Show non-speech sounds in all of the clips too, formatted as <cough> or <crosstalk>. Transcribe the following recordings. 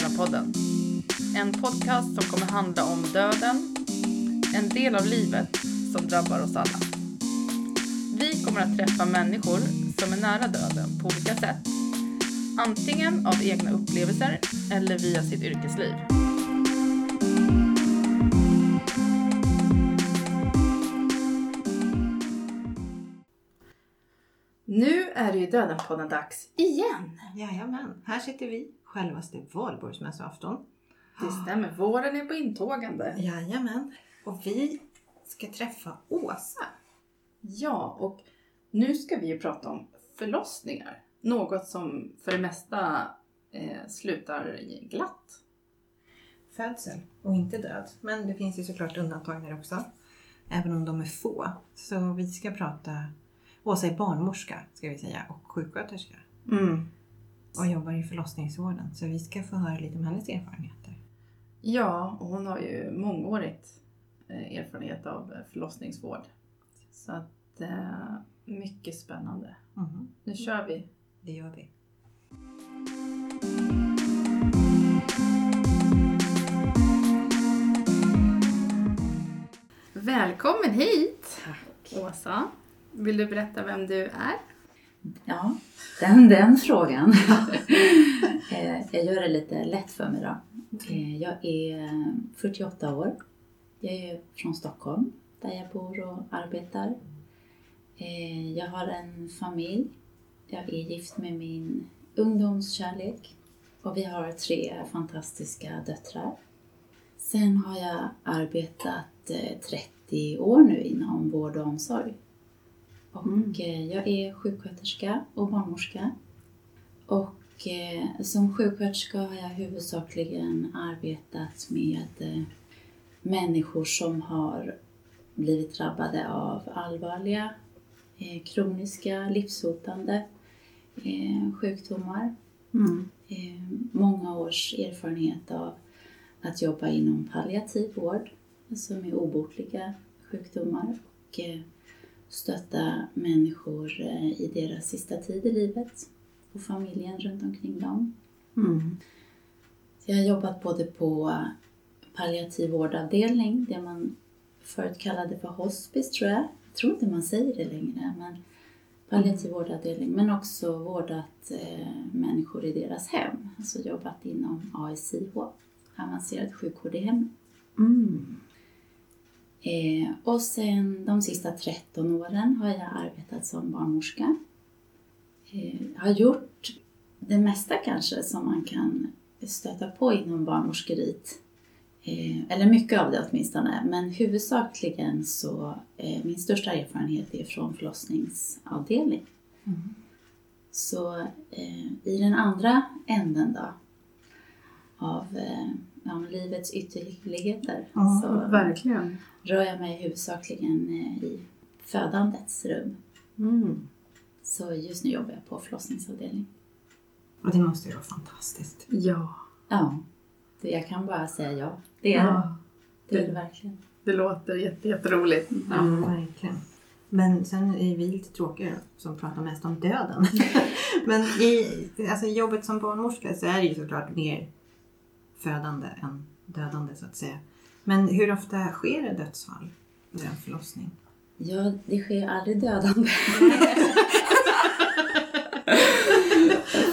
till Döda-podden. En podcast som kommer handla om döden, en del av livet som drabbar oss alla. Vi kommer att träffa människor som är nära döden på olika sätt. Antingen av egna upplevelser eller via sitt yrkesliv. Nu är det ju Döden-podden-dags igen. Jajamän, här sitter vi självaste valborgsmässoafton. Det stämmer, våren är på intågande. Jajamän. Och vi ska träffa Åsa. Ja, och nu ska vi ju prata om förlossningar. Något som för det mesta eh, slutar glatt. Födsel och inte död. Men det finns ju såklart undantag där också. Även om de är få. Så vi ska prata Åsa är barnmorska ska vi säga och sjuksköterska. Mm. Och jobbar i förlossningsvården. Så vi ska få höra lite om hennes erfarenheter. Ja, och hon har ju mångårigt eh, erfarenhet av eh, förlossningsvård. Så att, eh, mycket spännande. Mhm, Nu kör vi. Det gör vi. Välkommen hit! Tack. Åsa, vill du berätta vem du är? Ja, den, den frågan. <laughs> Eh, jag gör det lite lätt för mig då. Eh, Jag är 48 år. Jag är från Stockholm där jag bor och arbetar. Eh, Jag har en familj. Jag är gift med min ungdomskärlek och vi har tre fantastiska döttrar. Sen har jag arbetat eh, 30 år nu inom vård och omsorg. Och Mm. jag är sjuksköterska och barnmorska. Och eh, som sjuksköterska har jag huvudsakligen arbetat med eh, människor som har blivit drabbade av allvarliga, kroniska, livshotande sjukdomar. Mm. Många års erfarenhet av att jobba inom palliativ vård, alltså med obotliga sjukdomar och stötta människor eh, i deras sista tid i livet och familjen runt omkring dem. Mm. Jag har jobbat både på palliativ vårdavdelning, det man förut kallade för hospice tror jag. Jag tror inte man säger det längre, men palliativ vårdavdelning. Men också vårdat eh, människor i deras hem, alltså jobbat inom ASIH, avancerad sjukvård i hemmet. Mm. Eh, och sen de sista 13 åren har jag arbetat som barnmorska. Eh, har gjort det mesta kanske som man kan stöta på inom barnmorskeriet. Eh, eller mycket av det åtminstone. Men huvudsakligen så, eh, min största erfarenhet är från förlossningsavdelning. Mm. Så eh, i den andra änden då av ja, livets ytterligheter Ja, så Verkligen. rör jag mig huvudsakligen eh, i födandets rum. Mm. Så just nu jobbar jag på förlossningsavdelning. Och det måste ju vara fantastiskt. Ja, Ja, det, jag kan bara säga ja. Det är det. ja. Det är det verkligen. det låter jätte, jätteroligt. Ja, verkligen. Men sen är vi lite tråkiga som pratar mest om döden. <laughs> Men i alltså, jobbet som barnmorska så är det ju såklart mer födande än dödande så att säga. Men hur ofta sker det dödsfall vid en förlossning? Ja, det sker aldrig dödande. <laughs>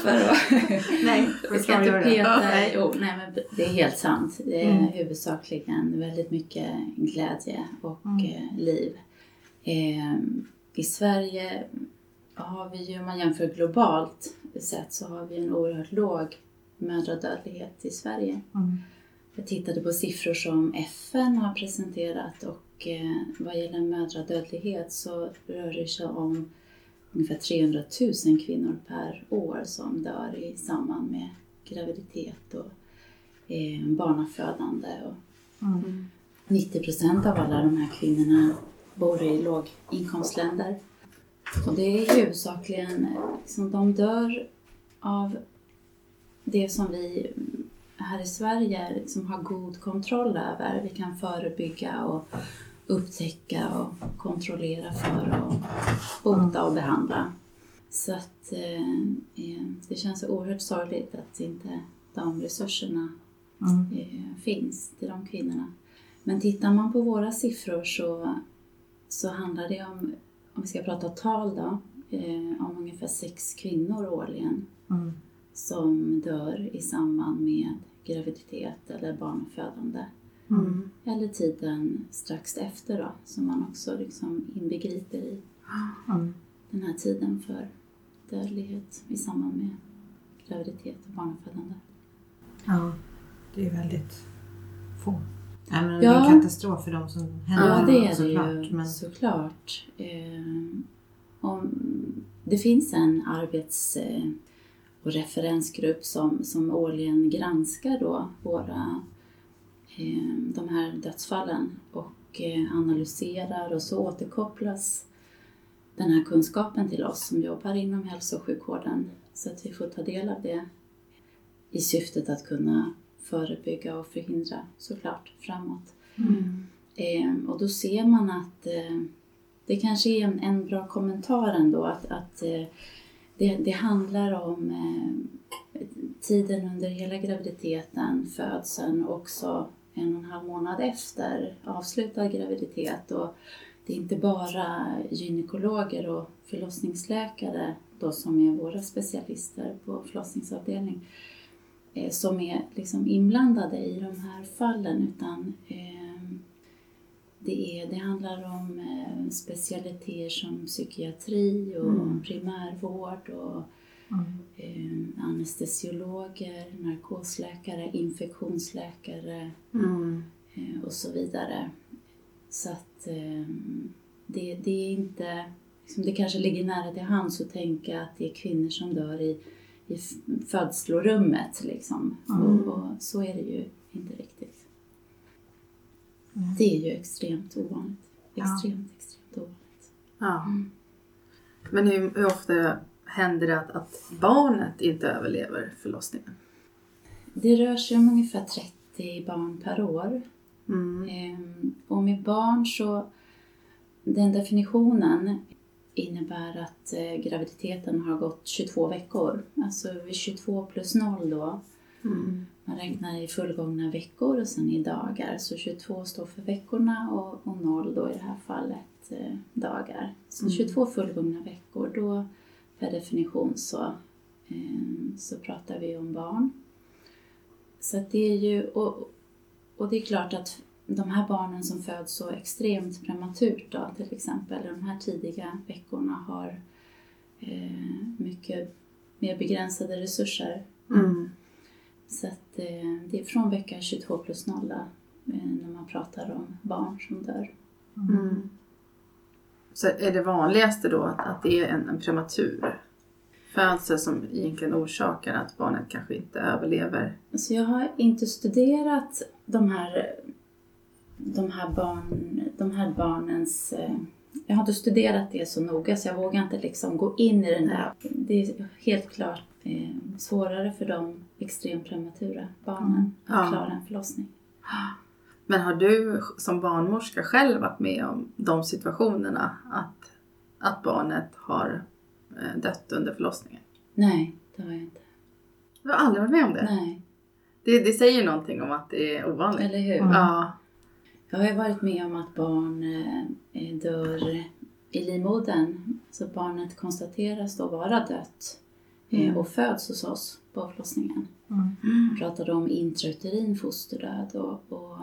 För Nej, vi ska inte peta. Nej. Jo, nej, men det är helt sant. Det är Mm. huvudsakligen väldigt mycket glädje och Mm. eh, liv. Eh, I Sverige har vi ju, om man jämför globalt sett, så har vi en oerhört låg mödradödlighet i Sverige. Mm. Jag tittade på siffror som FN har presenterat och eh, vad gäller mödradödlighet så rör det sig om ungefär 300 000 kvinnor per år som dör i samband med graviditet och eh, barnafödande. Mm. 90 procent av alla de här kvinnorna bor i låginkomstländer. Och det är huvudsakligen, eh, liksom, de dör av det som vi här i Sverige liksom har god kontroll över. Vi kan förebygga och upptäcka och kontrollera för och bota och behandla. Så att eh, eh, det känns oerhört sorgligt att inte om resurserna Mm. eh, finns till de kvinnorna. Men tittar man på våra siffror så, så handlar det om, om vi ska prata tal då, eh, om ungefär sex kvinnor årligen Mm. Som dör i samband med graviditet eller barnafödande. Mm. Eller tiden strax efter då, som man också liksom inbegriper i Mm. den här tiden för dödlighet i samband med graviditet och barnafödande. Ja, det är väldigt få. Ja, men Det Ja. är en katastrof för de som händer Ja, det är det såklart. ju Men, såklart. Eh, om, det finns en arbets eh, och referensgrupp som, som årligen granskar då våra, eh, de här dödsfallen och eh, analyserar och så återkopplas den här kunskapen till oss som jobbar inom hälso och sjukvården så att vi får ta del av det i syftet att kunna förebygga och förhindra såklart framåt. Eh, och då ser man att eh, det kanske är en, en bra kommentar ändå att, att eh, det, det handlar om eh, tiden under hela graviditeten, födseln och också en och en halv månad efter avslutad graviditet. Och det är inte bara gynekologer och förlossningsläkare då som är våra specialister på förlossningsavdelning eh, som är liksom inblandade i de här fallen utan eh, det, är, det handlar om eh, specialiteter som psykiatri och Mm. primärvård och mm. eh, anestesiologer, narkosläkare, infektionsläkare Mm. eh, och så vidare. Så att eh, det, det är inte... Liksom, det kanske ligger nära till hands att tänka att det är kvinnor som dör i, i födslorummet. Liksom. Mm. Och, och så är det ju inte riktigt. Mm. Det är ju extremt ovanligt. Ja. Extremt, extremt ovanligt. Ja. Mm. Men hur, hur ofta händer det att, att barnet inte överlever förlossningen? Det rör sig om ungefär 30 barn per år. Mm. Ehm, Och med barn så, den definitionen innebär att eh, graviditeten har gått 22 veckor. Alltså vid 22 plus 0 då. Mm. Man räknar i fullgångna veckor och sen i dagar. Så 22 står för veckorna och, och 0 då i det här fallet eh, dagar. Så Mm. 22 fullgångna veckor, då per definition så, eh, så pratar vi om barn. Så det är ju, och, och det är klart att de här barnen som föds så extremt prematurt då, till exempel, de här tidiga veckorna har eh, mycket mer begränsade resurser. Mm. Så att eh, det är från vecka 22 plus 0 eh, när man pratar om barn som dör. Mm. Så är det vanligaste då att, att det är en, en prematur födsel som egentligen orsakar att barnet kanske inte överlever? Alltså jag har inte studerat de här, de här, barn, de här barnens... eh, Jag har inte studerat det så noga så jag vågar inte liksom gå in i den där. Det är helt klart eh, svårare för de extremt prematura barnen att Ja. klara en förlossning. Men har du som barnmorska själv varit med om de situationerna att, att barnet har eh, dött under förlossningen? Nej, det har jag inte. Du har aldrig varit med om det? Nej, Det, det säger någonting om att det är ovanligt. eller hur? Mm. Ja. Jag har ju varit med om att barn eh, dör i livmodern. Så barnet konstateras då vara dött eh, Mm. och föds hos oss på förlossningen. Mm. Vi pratade om intrauterin fosterdöd och, och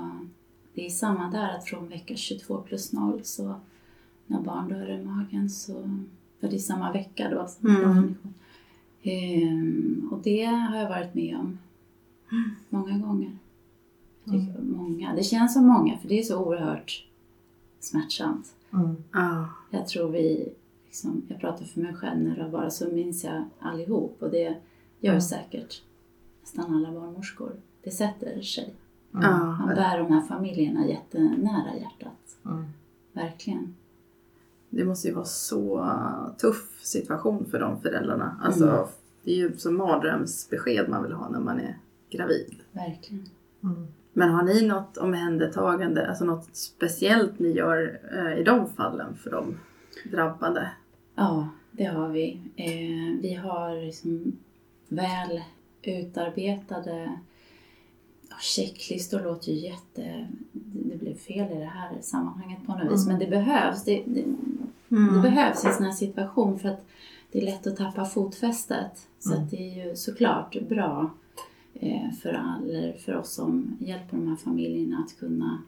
det är samma där att från vecka 22 plus 0 så när barn dör i magen så för det är samma vecka då som Mm. definition. Ehm, och det har jag varit med om många gånger. Tycker många. Det känns som många för det är så oerhört smärtsamt. Mm. Ja. Jag tror vi, liksom, jag pratar för mig själv när det bara så minns jag allihop och det gör säkert nästan alla barnmorskor. Det sätter sig. Mm. Man bär de här familjerna jättenära hjärtat. Mm. Verkligen. Det måste ju vara så tuff situation för de föräldrarna. Alltså, Mm. Det är ju som mardrömsbesked man vill ha när man är gravid. Verkligen. Mm. Men har ni något omhändertagande, alltså något speciellt ni gör eh, i de fallen för de drabbade? Ja, det har vi. Eh, vi har liksom väl utarbetade ja, checklistor låter ju jätte... Det blev fel i det här sammanhanget på något vis, men det behövs. Det, det, det behövs i en sån här situation för att det är lätt att tappa fotfästet. Så att det är ju såklart bra eh, för, all, för oss som hjälper de här familjerna att kunna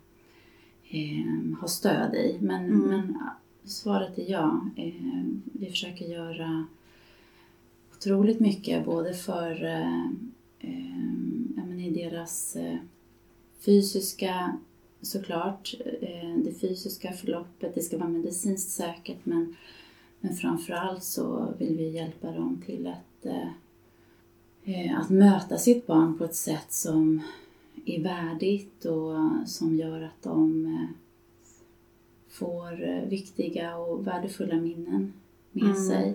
eh, ha stöd i. Men, men svaret är ja. Eh, vi försöker göra otroligt mycket både för eh, eh, i deras eh, fysiska såklart, eh, det fysiska förloppet, det ska vara medicinskt säkert men, men framförallt så vill vi hjälpa dem till att, att möta sitt barn på ett sätt som är värdigt och som gör att de får viktiga och värdefulla minnen med Mm. sig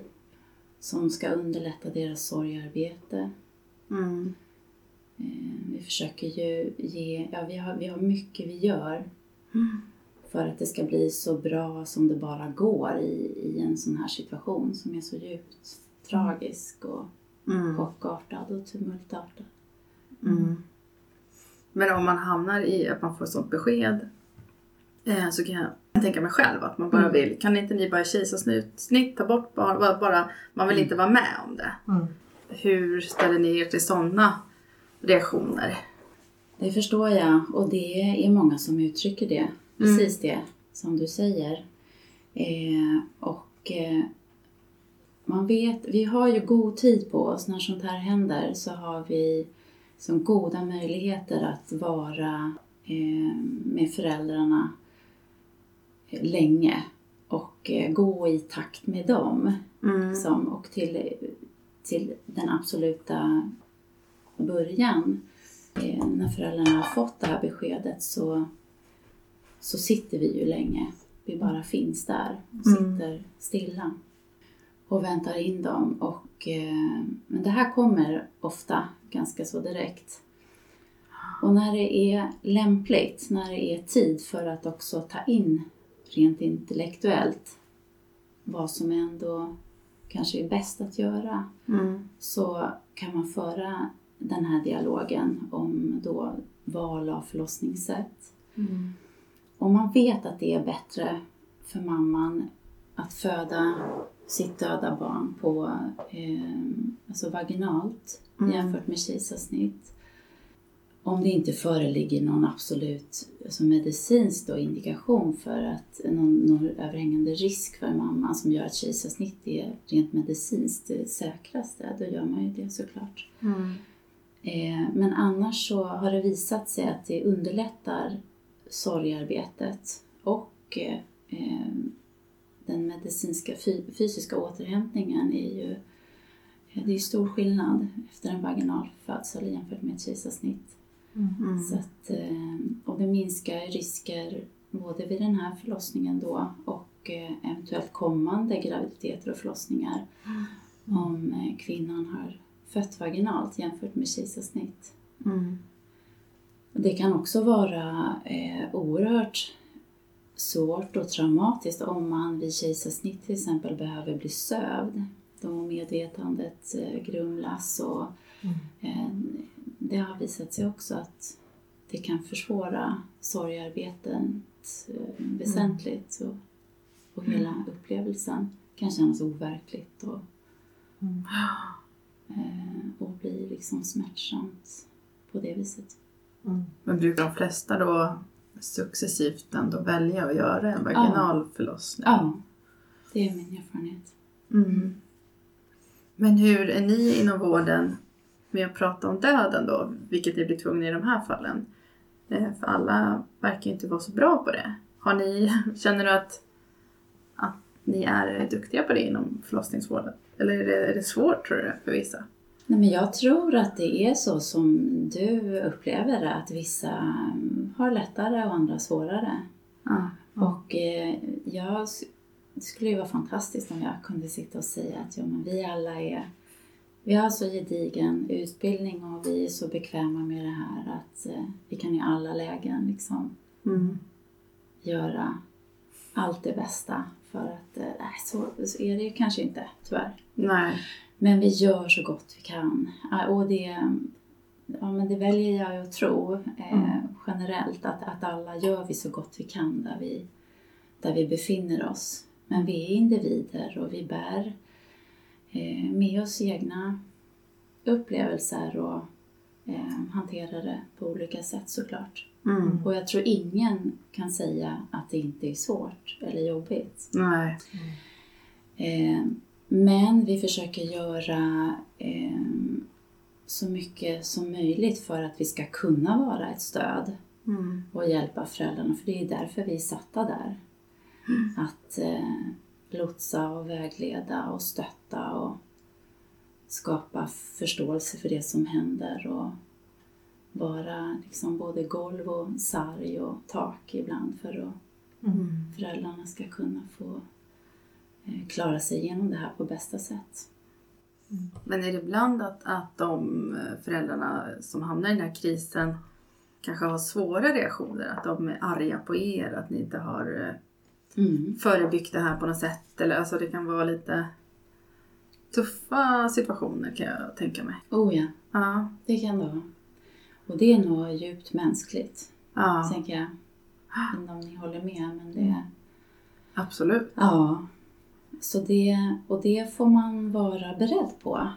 som ska underlätta deras sorgarbete. Mm. Eh, Vi försöker ju ge, ja vi har, vi har mycket vi gör för att det ska bli så bra som det bara går i, i en sån här situation som är så djupt tragisk och Mm. chockartad och tumultartad. Mm. Men om man hamnar i att man får sånt besked eh, så kan jag tänka mig själv att man bara Mm. vill, kan inte ni bara kejsarsnitt, snitt, ta bort barn, bara, bara, man vill inte vara med om det. Mm. Hur ställer ni er till sådana reaktioner? Det förstår jag och det är många som uttrycker det. Precis det som du säger. Eh, och eh, man vet, vi har ju god tid på oss när sånt här händer så har vi som goda möjligheter att vara eh, med föräldrarna länge och eh, gå i takt med dem. Mm. Som, och till, till den absoluta början, eh, när föräldrarna har fått det här beskedet så, så sitter vi ju länge. Vi bara finns där och Mm. sitter stilla och väntar in dem. Och, eh, men det här kommer ofta ganska så direkt. Och när det är lämpligt, när det är tid för att också ta in rent intellektuellt vad som ändå kanske är bäst att göra Mm. så kan man föra den här dialogen om då val av förlossningssätt. Mm. Om man vet att det är bättre för mamman att föda sitt döda barn på, eh, alltså vaginalt Mm. jämfört med kejsarsnitt. Om det inte föreligger någon absolut alltså medicinsk indikation för att någon, någon överhängande risk för mamman som gör att kejsarsnitt är rent medicinskt det säkraste, då gör man ju det såklart. Mm. Eh, men annars så har det visat sig att det underlättar sorgarbetet och eh, eh, den medicinska fy- fysiska återhämtningen är ju eh, det är stor skillnad efter en vaginal födsel jämfört med ett kejsarsnitt. Mm. Så att, eh, och det minskar risker både vid den här förlossningen då och eh, eventuellt kommande graviditeter och förlossningar om eh, kvinnan har fött vaginalt jämfört med kejsarsnitt. Mm. Det kan också vara eh, oerhört svårt och traumatiskt om man vid kejsarsnitt till exempel behöver bli sövd. Då medvetandet eh, grumlas och eh, det har visat sig också att det kan försvåra sorgearbetet eh, väsentligt och, och hela upplevelsen kan kännas overkligt och, Mm. eh, och bli liksom smärtsamt på det viset. Mm. Men brukar de flesta då successivt ändå välja att göra en vaginal förlossning? Ja, det är min erfarenhet. Mm. Men hur är ni inom vården med att prata om döden då? Vilket ni blir tvungna i de här fallen. Eh, För alla verkar ju inte vara så bra på det. Har ni, <laughs> känner du att, att ni är duktiga på det inom förlossningsvården? Eller är det, är det svårt tror du för vissa? Nej, men jag tror att det är så som du upplever det, att vissa mm, har lättare och andra svårare. Ja. Och eh, jag, det skulle ju vara fantastiskt om jag kunde sitta och säga att ja, men vi alla är vi har så gedigen utbildning och vi är så bekväma med det här att eh, vi kan i alla lägen liksom Mm. göra allt det bästa för att, eh, nej så, så är det ju kanske inte tyvärr. Nej. Men vi gör så gott vi kan. Och det, ja, men det väljer jag att tro eh, Mm. generellt, att, att alla gör vi så gott vi kan där vi, där vi befinner oss. Men vi är individer och vi bär med oss egna upplevelser och eh, hanterar det på olika sätt såklart. Mm. Och jag tror ingen kan säga att det inte är svårt eller jobbigt. Nej. Eh, men vi försöker göra eh, så mycket som möjligt för att vi ska kunna vara ett stöd Mm. och hjälpa föräldrarna. För det är därför vi är satta där. Att eh, lotsa och vägleda och stötta och skapa förståelse för det som händer och vara liksom både golv och sarg och tak ibland för att Mm. föräldrarna ska kunna få eh, klara sig igenom det här på bästa sätt. Men är det ibland att, att de eh, föräldrarna som hamnar i den här krisen kanske har svåra reaktioner? Att de är arga på er, att ni inte har eh, Mm. förebyggt det här på något sätt? Eller alltså det kan vara lite tuffa situationer kan jag tänka mig. Oh ja, Ja. det kan det vara. Och det är nog djupt mänskligt, Ja, tänker jag. Jag vet inte om ni håller med, men det... absolut. Ja. Så det, och det får man vara beredd på.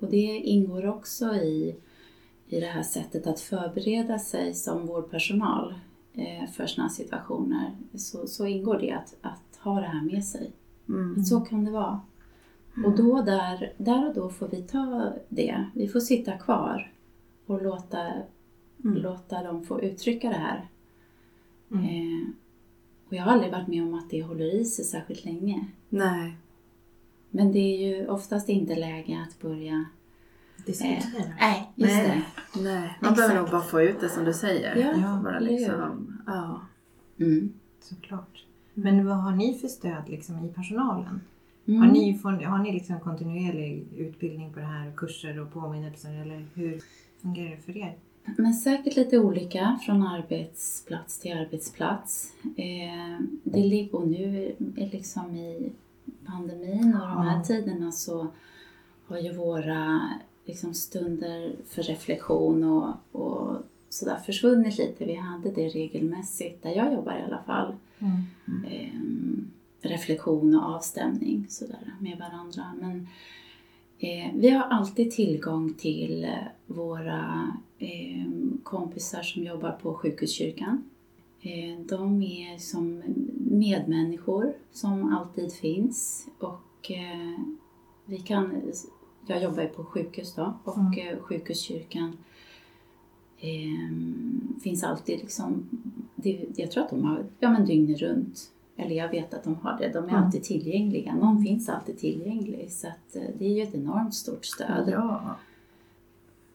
Och det ingår också i, i det här sättet att förbereda sig som vårdpersonal för sådana situationer. Så, så ingår det att, att ha det här med sig. Mm. Så kan det vara. Och då där, där och då får vi ta det. Vi får sitta kvar och låta, Mm. låta dem få uttrycka det här. Mm. Eh, och jag har aldrig varit med om att det håller i sig särskilt länge. Nej. Men det är ju oftast inte läge att börja... Diskutera. Nej, just Nej. det. Nej. Man Exakt. behöver nog bara få ut det som du säger. Ja, Ja, bara liksom, ja. Mm. Såklart. Men vad har ni för stöd liksom, i personalen? Mm. Har ni, får, har ni liksom kontinuerlig utbildning på det här, kurser och påminnelser eller hur fungerar det för er? Men säkert lite olika från arbetsplats till arbetsplats. Eh, det ligger, och nu liksom i pandemin och de här Ja. tiderna så har ju våra liksom, stunder för reflektion och, och sådär försvunnit lite. Vi hade det regelmässigt, där jag jobbar i alla fall. eh, reflektion och avstämning sådär, med varandra. Men eh, vi har alltid tillgång till våra eh, kompisar som jobbar på sjukhuskyrkan. Eh, de är som medmänniskor som alltid finns och eh, vi kan, jag jobbar ju på sjukhus då och Mm. eh, sjukhuskyrkan eh, finns alltid liksom, det, jag tror att de har ja, men dygnet runt. Eller jag vet att de har det, de är Mm. alltid tillgängliga. Någon finns alltid tillgänglig så att, eh, det är ju ett enormt stort stöd. Ja.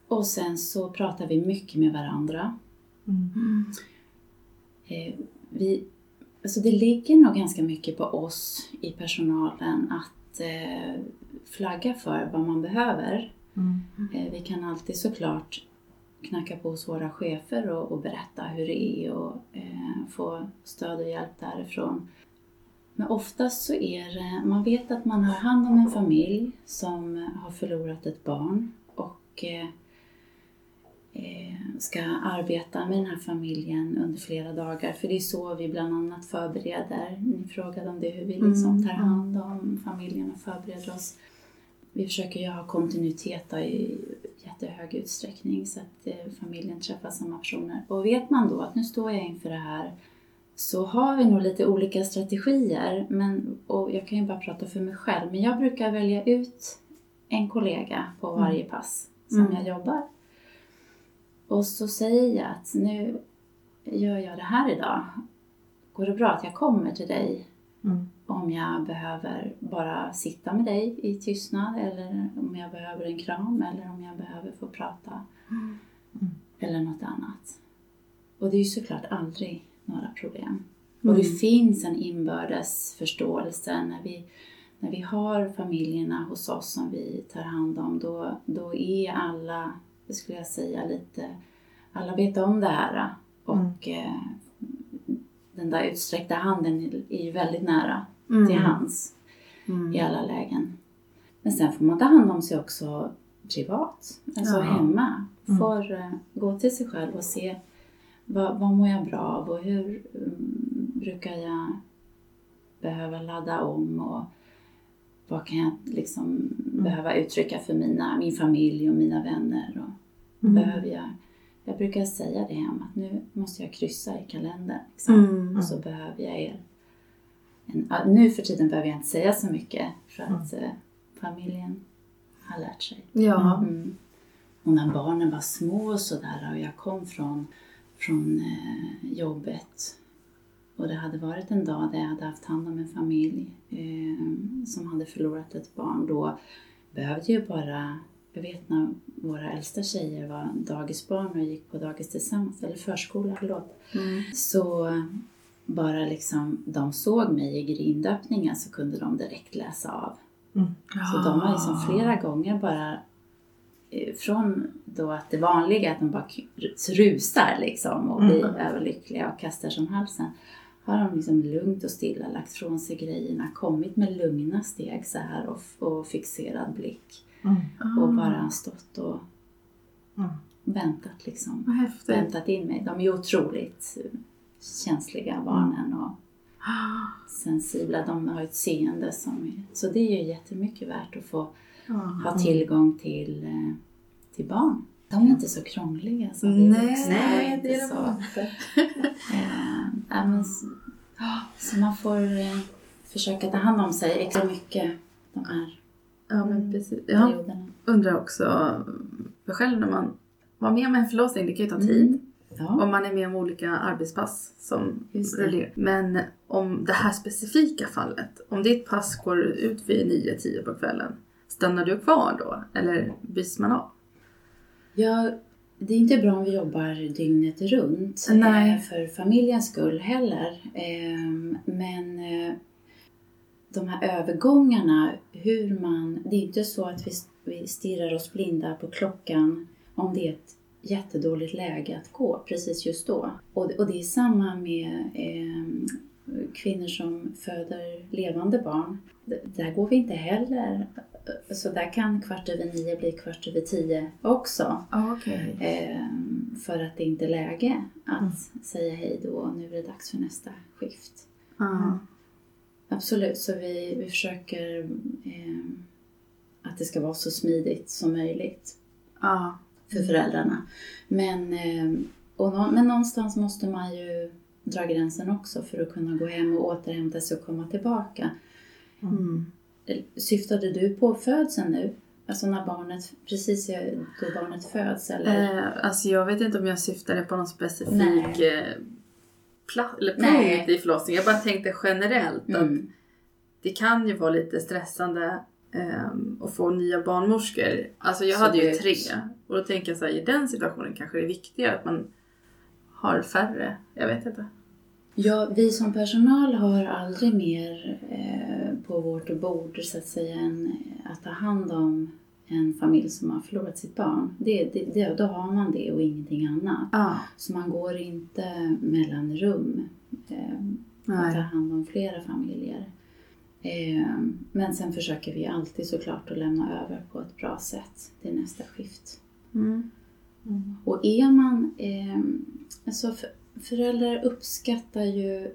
Och sen så pratar vi mycket med varandra. Mm. Eh, vi, alltså det ligger nog ganska mycket på oss i personalen att eh, flagga för vad man behöver. Mm. Eh, vi kan alltid såklart knacka på hos våra chefer och, och berätta hur det är och eh, få stöd och hjälp därifrån. Men oftast så är det, man vet att man har hand om en familj som har förlorat ett barn och eh, ska arbeta med den här familjen under flera dagar. För det är så vi bland annat förbereder. Ni frågade om det, hur vi liksom Mm, tar hand om familjen och förbereder oss. Vi försöker ju ha kontinuitet då i jättehög utsträckning så att eh, familjen träffar samma personer. Och vet man då att nu står jag inför det här så har vi nog lite olika strategier. Men, och jag kan ju bara prata för mig själv, men jag brukar välja ut en kollega på varje pass som Mm. jag jobbar. Och så säger jag att nu gör jag det här idag. Går det bra att jag kommer till dig Mm. om jag behöver bara sitta med dig i tystnad eller om jag behöver en kram eller om jag behöver få prata Mm. eller något annat. Och det är ju såklart aldrig några problem. Och det Mm. finns en inbördes förståelse när vi, när vi har familjerna hos oss som vi tar hand om. Då, då är alla, det skulle jag säga, lite, alla vet om det här. Och eh, den där utsträckta handen är ju väldigt nära till hands Mm. i alla lägen. Men sen får man ta hand om sig också privat, alltså Ja. hemma. Mm. Får eh, gå till sig själv och se vad, vad mår jag bra av och hur mm, brukar jag behöva ladda om och vad kan jag liksom behöva uttrycka för mina, min familj och mina vänner. Och Mm. behöver jag, jag brukar säga det hemma att nu måste jag kryssa i kalendern. Liksom. Mm. Och så behöver jag er. En, nu för tiden behöver jag inte säga så mycket för att eh, familjen har lärt sig. Ja. Mm. Och när barnen var små och sådär och jag kom från, från eh, jobbet och det hade varit en dag där jag hade haft hand om en familj eh, som hade förlorat ett barn. Då behövde ju bara, jag vet när våra äldsta tjejer var dagisbarn och gick på dagis tillsammans, eller förskola, förlåt. Mm. Så bara liksom de såg mig i grindöppningen så kunde de direkt läsa av. Så de har liksom flera gånger bara eh, från då att det vanliga att de bara rusar liksom och blir överlyckliga och kastar som halsen har de liksom lugnt och stilla lagt från sig grejerna, kommit med lugna steg så här och, och fixerad blick Mm. och bara stått och Mm. väntat liksom. Vad. Väntat in mig. De är otroligt känsliga barnen och sensibla. De har ett seende som är... Så det är ju jättemycket värt att få ha tillgång till, eh, till barn. De är inte så krångliga som vi Nej, vuxna. nej, Inte det är de så. <laughs> Eh, ja, men, s- så man får eh, försöka ta hand om sig extra mycket de här Ja, men precis. Jag undrar också, för själv när man var med om en förlossning, det kan ju ta tid. Ja. Om man är med om olika arbetspass som rullerar. Men om det här specifika fallet, om ditt pass går ut vid 9-10 på kvällen, stannar du kvar då? Eller byts man av? Ja, det är inte bra om vi jobbar dygnet runt Nej. eh, för familjens skull heller. Ehm, Men eh, de här övergångarna, hur man... Det är inte så att vi, vi stirrar oss blinda på klockan om det är ett jättedåligt läge att gå precis just då. Och, och det är samma med ehm, kvinnor som föder levande barn. Där går vi inte heller. Så där kan kvart över nio bli kvart över tio också. Okej. Ehm, för att det inte är läge att säga hej då nu är det dags för nästa skift. Ah. Absolut, så vi, vi försöker ehm, att det ska vara så smidigt som möjligt Ah. för föräldrarna. Men, ehm, och men någonstans måste man ju dra gränsen också för att kunna gå hem och återhämta sig och komma tillbaka. Mm. Syftade du på födseln nu? Alltså när barnet, precis då barnet föds eller? Eh, alltså jag vet inte om jag syftade på någon specifik Nej. Pla- eller punkt i förlossningen. Jag bara tänkte generellt att Mm. det kan ju vara lite stressande ehm, att få nya barnmorskor. Alltså jag hade ju tre. Och då tänker jag så här, i den situationen kanske det är viktigare att man har färre. Jag vet inte. Ja, vi som personal har aldrig mer eh, på vårt bord så att säga än att ta hand om en familj som har förlorat sitt barn. Det, det, det, då har man det och ingenting annat. Ja. Så man går inte mellan rum eh, och tar hand om flera familjer. Eh, men sen försöker vi alltid såklart att lämna över på ett bra sätt till nästa skift. Mm. Och är man... Eh, alltså för, föräldrar uppskattar ju...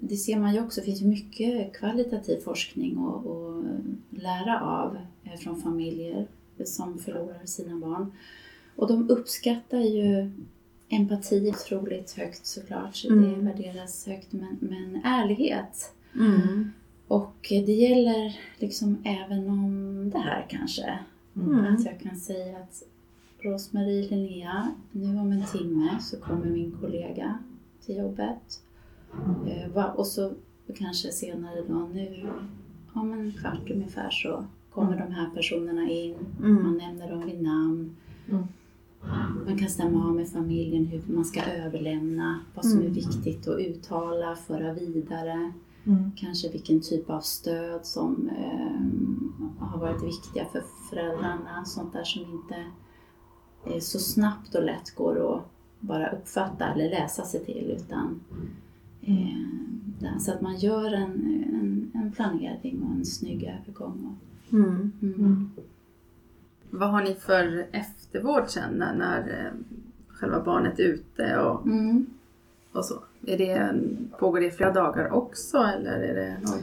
Det ser man ju också, det finns mycket kvalitativ forskning att lära av från familjer som förlorar sina barn. Och de uppskattar ju empati otroligt högt såklart, så det Mm. värderas högt. Men, men ärlighet. Mm. Och det gäller liksom även om det här kanske. Mm. Att jag kan säga att Rosmarie Linnea, nu om en timme så kommer min kollega till jobbet. Eh, va- och så kanske senare då, nu om en kvart ungefär så kommer de här personerna in. Mm. Man nämner dem vid namn. Mm. Man kan stämma av med familjen hur man ska överlämna, vad som är Mm. viktigt att uttala, föra vidare. Mm. Kanske vilken typ av stöd som eh, har varit viktiga för föräldrarna. Sånt där som inte eh, så snabbt och lätt går att bara uppfatta eller läsa sig till. Utan, eh, så att man gör en, en, en planering och en snygg övergång. Mm. Mm. Vad har ni för eftervård sen när, när eh, själva barnet är ute och, Mm. och så? Är det, pågår det i flera dagar också eller är det någon...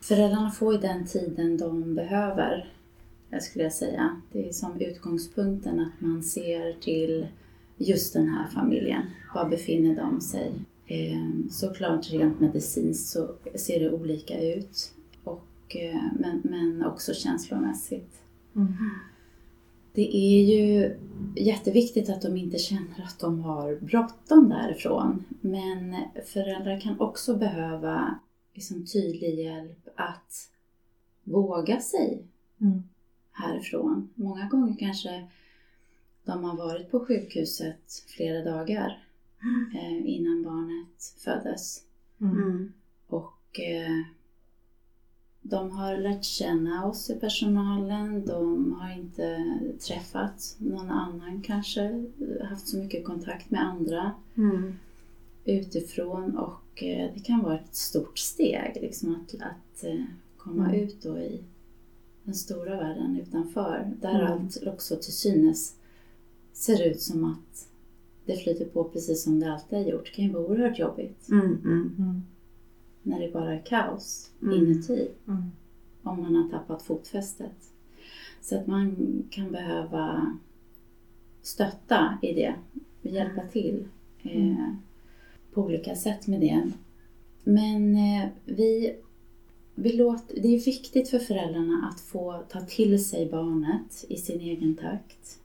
Föräldrarna får ju den tiden de behöver, jag skulle jag säga. Det är som utgångspunkten att man ser till just den här familjen. Var befinner de sig? Eh, Såklart rent medicinskt så ser det olika ut. Och, eh, men, men också känslomässigt. Mm. Det är ju jätteviktigt att de inte känner att de har bråttom därifrån. Men föräldrar kan också behöva liksom tydlig hjälp att våga sig Mm. härifrån. Många gånger kanske de har varit på sjukhuset flera dagar eh, innan barnet föddes. Mm. Och eh, de har lärt känna oss i personalen. De har inte träffat någon annan kanske, haft så mycket kontakt med andra Mm. utifrån och eh, det kan vara ett stort steg liksom att, att eh, komma Mm. ut då i den stora världen utanför. Där Mm. allt också till synes ser ut som att det flyter på precis som det alltid har gjort. Det kan ju vara oerhört jobbigt Mm. Mm. Mm. när det bara är kaos Mm. inuti. Mm. om man har tappat fotfästet. Så att man kan behöva stötta i det, hjälpa till eh, på olika sätt med det. Men eh, vi, vi låter, det är viktigt för föräldrarna att få ta till sig barnet i sin egen takt.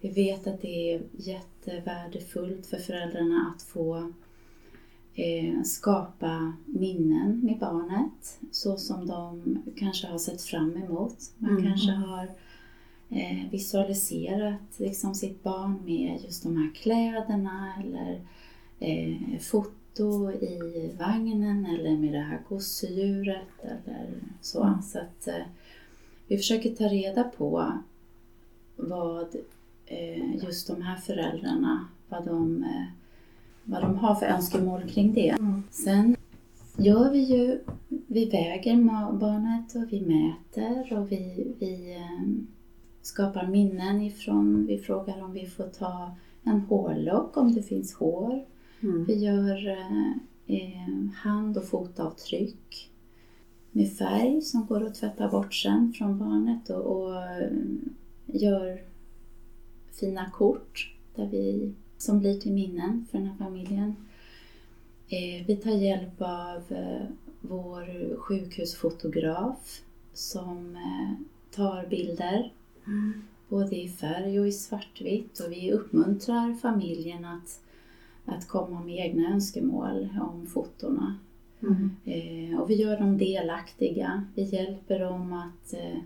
Vi vet att det är jättevärdefullt för föräldrarna att få skapa minnen med barnet så som de kanske har sett fram emot. Man Mm. kanske har eh, visualiserat liksom, sitt barn med just de här kläderna eller eh, foto i vagnen eller med det här gosedjuret eller så. Mm. Så att eh, vi försöker ta reda på vad eh, just de här föräldrarna, vad de, eh, vad de har för önskemål kring det. Mm. Sen gör vi ju, vi väger barnet och vi mäter och vi, vi eh, skapar minnen ifrån, vi frågar om vi får ta en hårlock om det finns hår. Mm. Vi gör eh, eh, hand och fotavtryck med färg som går att tvätta bort sen från barnet och, och eh, gör fina kort där vi, som blir till minnen för den här familjen. Eh, vi tar hjälp av eh, vår sjukhusfotograf som eh, tar bilder Mm. både i färg och i svartvitt och vi uppmuntrar familjen att, att komma med egna önskemål om fotona. Mm. Eh, och vi gör dem delaktiga. Vi hjälper dem att eh,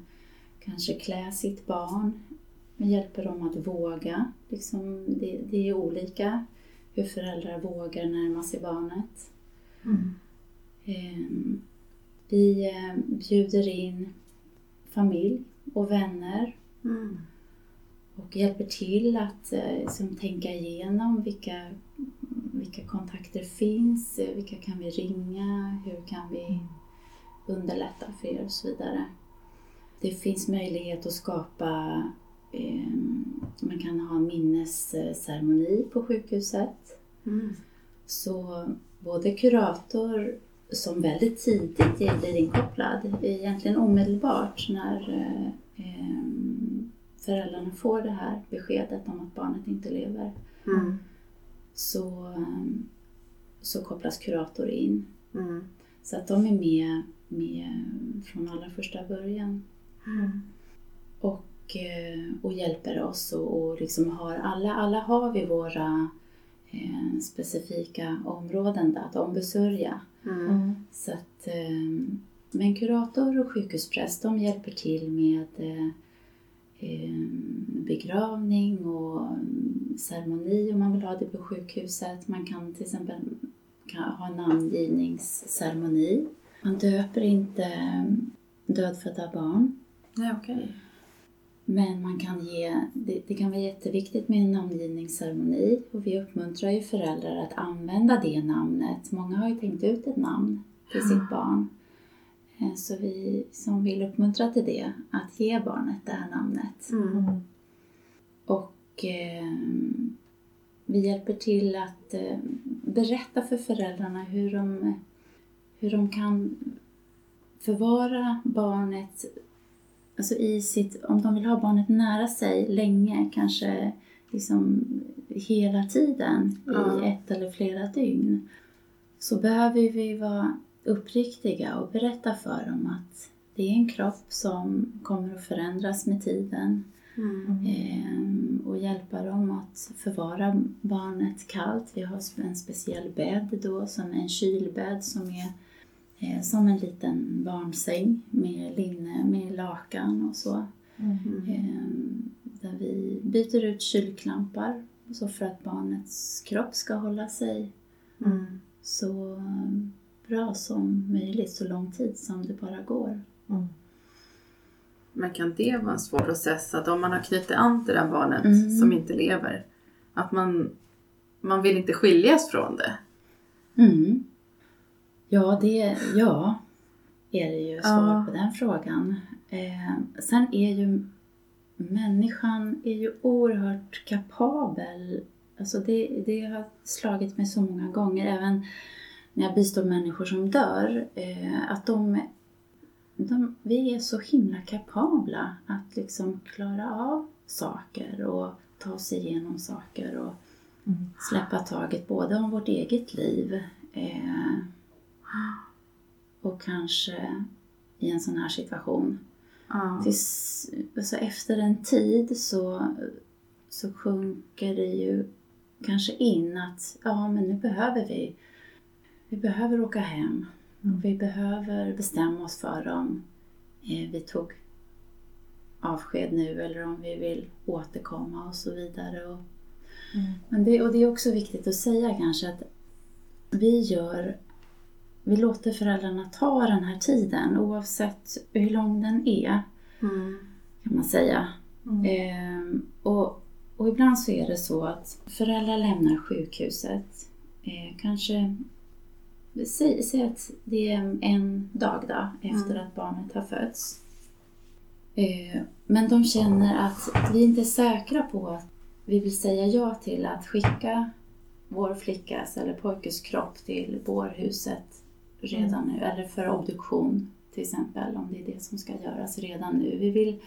kanske klä sitt barn. Vi hjälper dem att våga. Liksom, det, det är olika hur föräldrar vågar närma sig barnet. Mm. Eh, vi eh, bjuder in familj och vänner Mm. och hjälper till att eh, liksom, tänka igenom vilka, vilka kontakter finns, eh, vilka kan vi ringa, hur kan vi underlätta för er och så vidare. Det finns möjlighet att skapa, man kan ha en minnesceremoni på sjukhuset. Mm. Så både kurator som väldigt tidigt blir inkopplad, egentligen omedelbart när eh, eh, föräldrarna får det här beskedet om att barnet inte lever, Mm. så, eh, så kopplas kurator in. Mm. Så att de är med, med från allra första början Mm. Och, eh, och hjälper oss. Och, och liksom har, alla, alla har vi våra eh, specifika områden där att ombesörja. Mm. Mm. Så att, eh, men kurator och sjukhuspräst de hjälper till med eh, eh, begravning och mm, ceremoni om man vill ha det på sjukhuset. Man kan till exempel kan ha en namngivningsceremoni. Man döper inte eh, dödfödda barn. Nej, okej. Men man kan ge, det, det kan vara jätteviktigt med en namngivningsceremoni och vi uppmuntrar ju föräldrar att använda det namnet. Många har ju tänkt ut ett namn till sitt barn. Eh, Så vi som vill uppmuntra till det, att ge barnet det här namnet. Mm. Och eh, vi hjälper till att eh, berätta för föräldrarna hur de, hur de kan förvara barnet alltså i sitt, om de vill ha barnet nära sig länge, kanske liksom hela tiden Ja. i ett eller flera dygn, så behöver vi vara uppriktiga och berätta för dem att det är en kropp som kommer att förändras med tiden. Mm. Ehm, och hjälpa dem att förvara barnet kallt. Vi har en speciell bädd då, som är en kylbädd som är som en liten barnsäng med linne, med lakan och så. Mm. Där vi byter ut kylklampar så för att barnets kropp ska hålla sig Mm. så eh, bra som möjligt, så lång tid som det bara går. Mm. Men kan det vara en svår process att om man har knutit an till det här barnet Mm. som inte lever, att man, man vill inte skiljas från det? Ja, det ja, är det ju svar Ja. på den frågan. Eh, sen är ju människan är ju oerhört kapabel. Alltså det, det har slagit mig så många gånger, även när jag bistår människor som dör, eh, att de, de, vi är så himla kapabla att liksom klara av saker och ta sig igenom saker och Mm. släppa taget både om vårt eget liv eh, och kanske i en sån här situation. Ja. Tills, alltså efter en tid så, så sjunker det ju kanske in att ja, men nu behöver vi vi behöver åka hem. Mm. Vi behöver bestämma oss för om eh, vi tog avsked nu eller om vi vill återkomma och så vidare. Och, Mm. men det, och det är också viktigt att säga kanske att vi gör vi låter föräldrarna ta den här tiden oavsett hur lång den är Mm. kan man säga. Mm. Ehm, och, och ibland så är det så att föräldrar lämnar sjukhuset. Eh, kanske, säg, säg att det är en dag då, efter att barnet har fötts. Eh, men de känner att vi inte är säkra på att vi vill säga ja till att skicka vår flickas eller pojkes kropp till bårhuset redan nu, eller för obduktion till exempel, om det är det som ska göras redan nu. Vi vill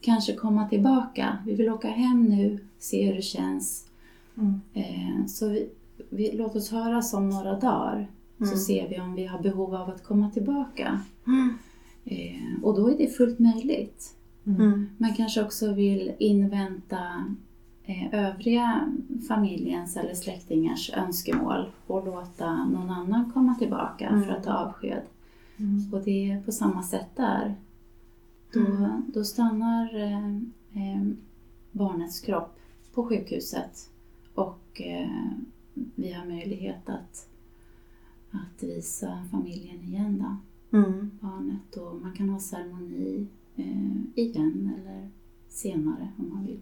kanske komma tillbaka, vi vill åka hem nu, se hur det känns. Mm. Eh, så vi, vi, låt oss höras om några dagar, så Mm. ser vi om vi har behov av att komma tillbaka. Mm. Eh, och då är det fullt möjligt. Mm. Man kanske också vill invänta övriga familjens eller släktingars önskemål och låta någon annan komma tillbaka Mm. för att ta avsked. Mm. Och det är på samma sätt där. Då, Mm. då stannar eh, eh, barnets kropp på sjukhuset och eh, vi har möjlighet att, att visa familjen igen då, Mm. barnet. Och man kan ha ceremoni eh, igen eller senare om man vill.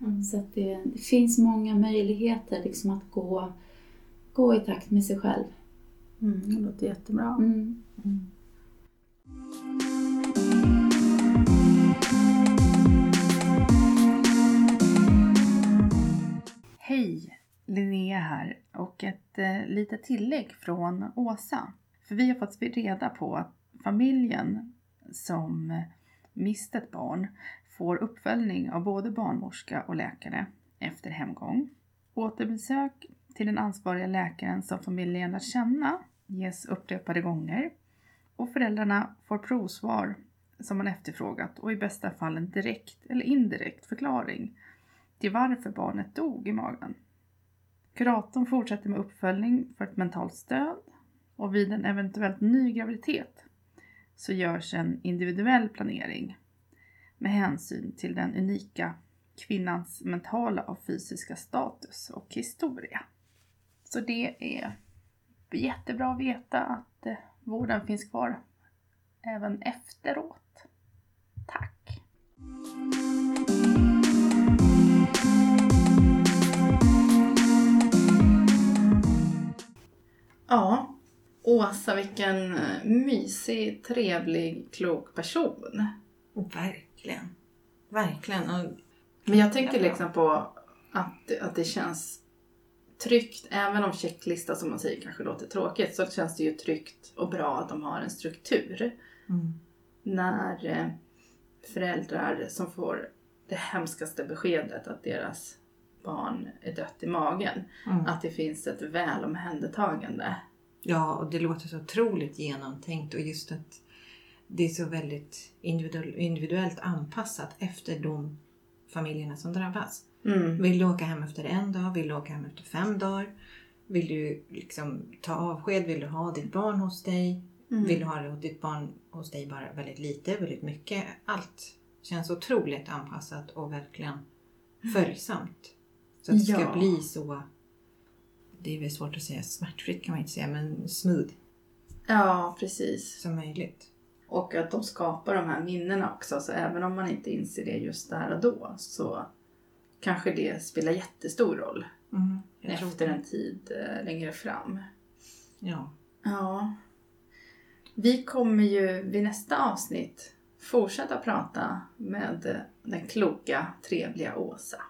Mm. Så att det, det finns många möjligheter liksom att gå, gå i takt med sig själv. Mm. Det låter jättebra. Mm. Mm. Hej! Linnea här och ett eh, litet tillägg från Åsa. För vi har fått reda på att familjen som eh, mist ett barn får uppföljning av både barnmorska och läkare efter hemgång. Återbesök till den ansvariga läkaren som familjen lärt känna ges upprepade gånger och föräldrarna får provsvar som man efterfrågat och i bästa fall en direkt eller indirekt förklaring till varför barnet dog i magen. Kuratorn fortsätter med uppföljning för ett mentalt stöd och vid en eventuellt ny graviditet så görs en individuell planering med hänsyn till den unika kvinnans mentala och fysiska status och historia. Så det är jättebra att veta att eh, vården finns kvar även efteråt. Tack! Ja, Åsa, vilken eh, mysig, trevlig, klok person. Verkligen. Verkligen. Och, Men jag tänker liksom på att, att det känns tryggt, även om checklista som man säger kanske låter tråkigt, så känns det ju tryggt och bra att de har en struktur. mm, När eh, föräldrar som får det hemskaste beskedet att deras barn är dött i magen, mm. att det finns ett väl omhändertagande. Ja, och det låter så otroligt genomtänkt och just att det är så väldigt individuell, individuellt anpassat efter de familjerna som drabbas. Mm. Vill du åka hem efter en dag? Vill du åka hem efter fem dagar? Vill du liksom ta avsked? Vill du ha ditt barn hos dig? Mm. Vill du ha ditt barn hos dig bara väldigt lite, väldigt mycket? Allt känns otroligt anpassat och verkligen följsamt. Så att det ska Ja. bli så, det är väl svårt att säga smärtfritt kan man inte säga, men smooth Ja, precis. som möjligt. Och att de skapar de här minnena också. Så även om man inte inser det just där och då så kanske det spelar jättestor roll Mm, efter en tid eh, längre fram. Ja. Ja. Vi kommer ju vid nästa avsnitt fortsätta prata med eh, den kloka, trevliga Åsa.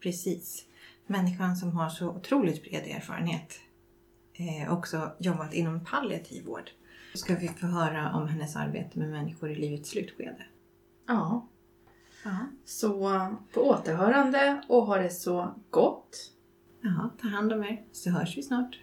Precis. Människan som har så otroligt bred erfarenhet. Eh, också jobbat inom palliativ vård ska vi få höra om hennes arbete med människor i livets slutskede. Ja. ja. Så på återhörande och ha det så gott. Ja, ta hand om er så hörs vi snart.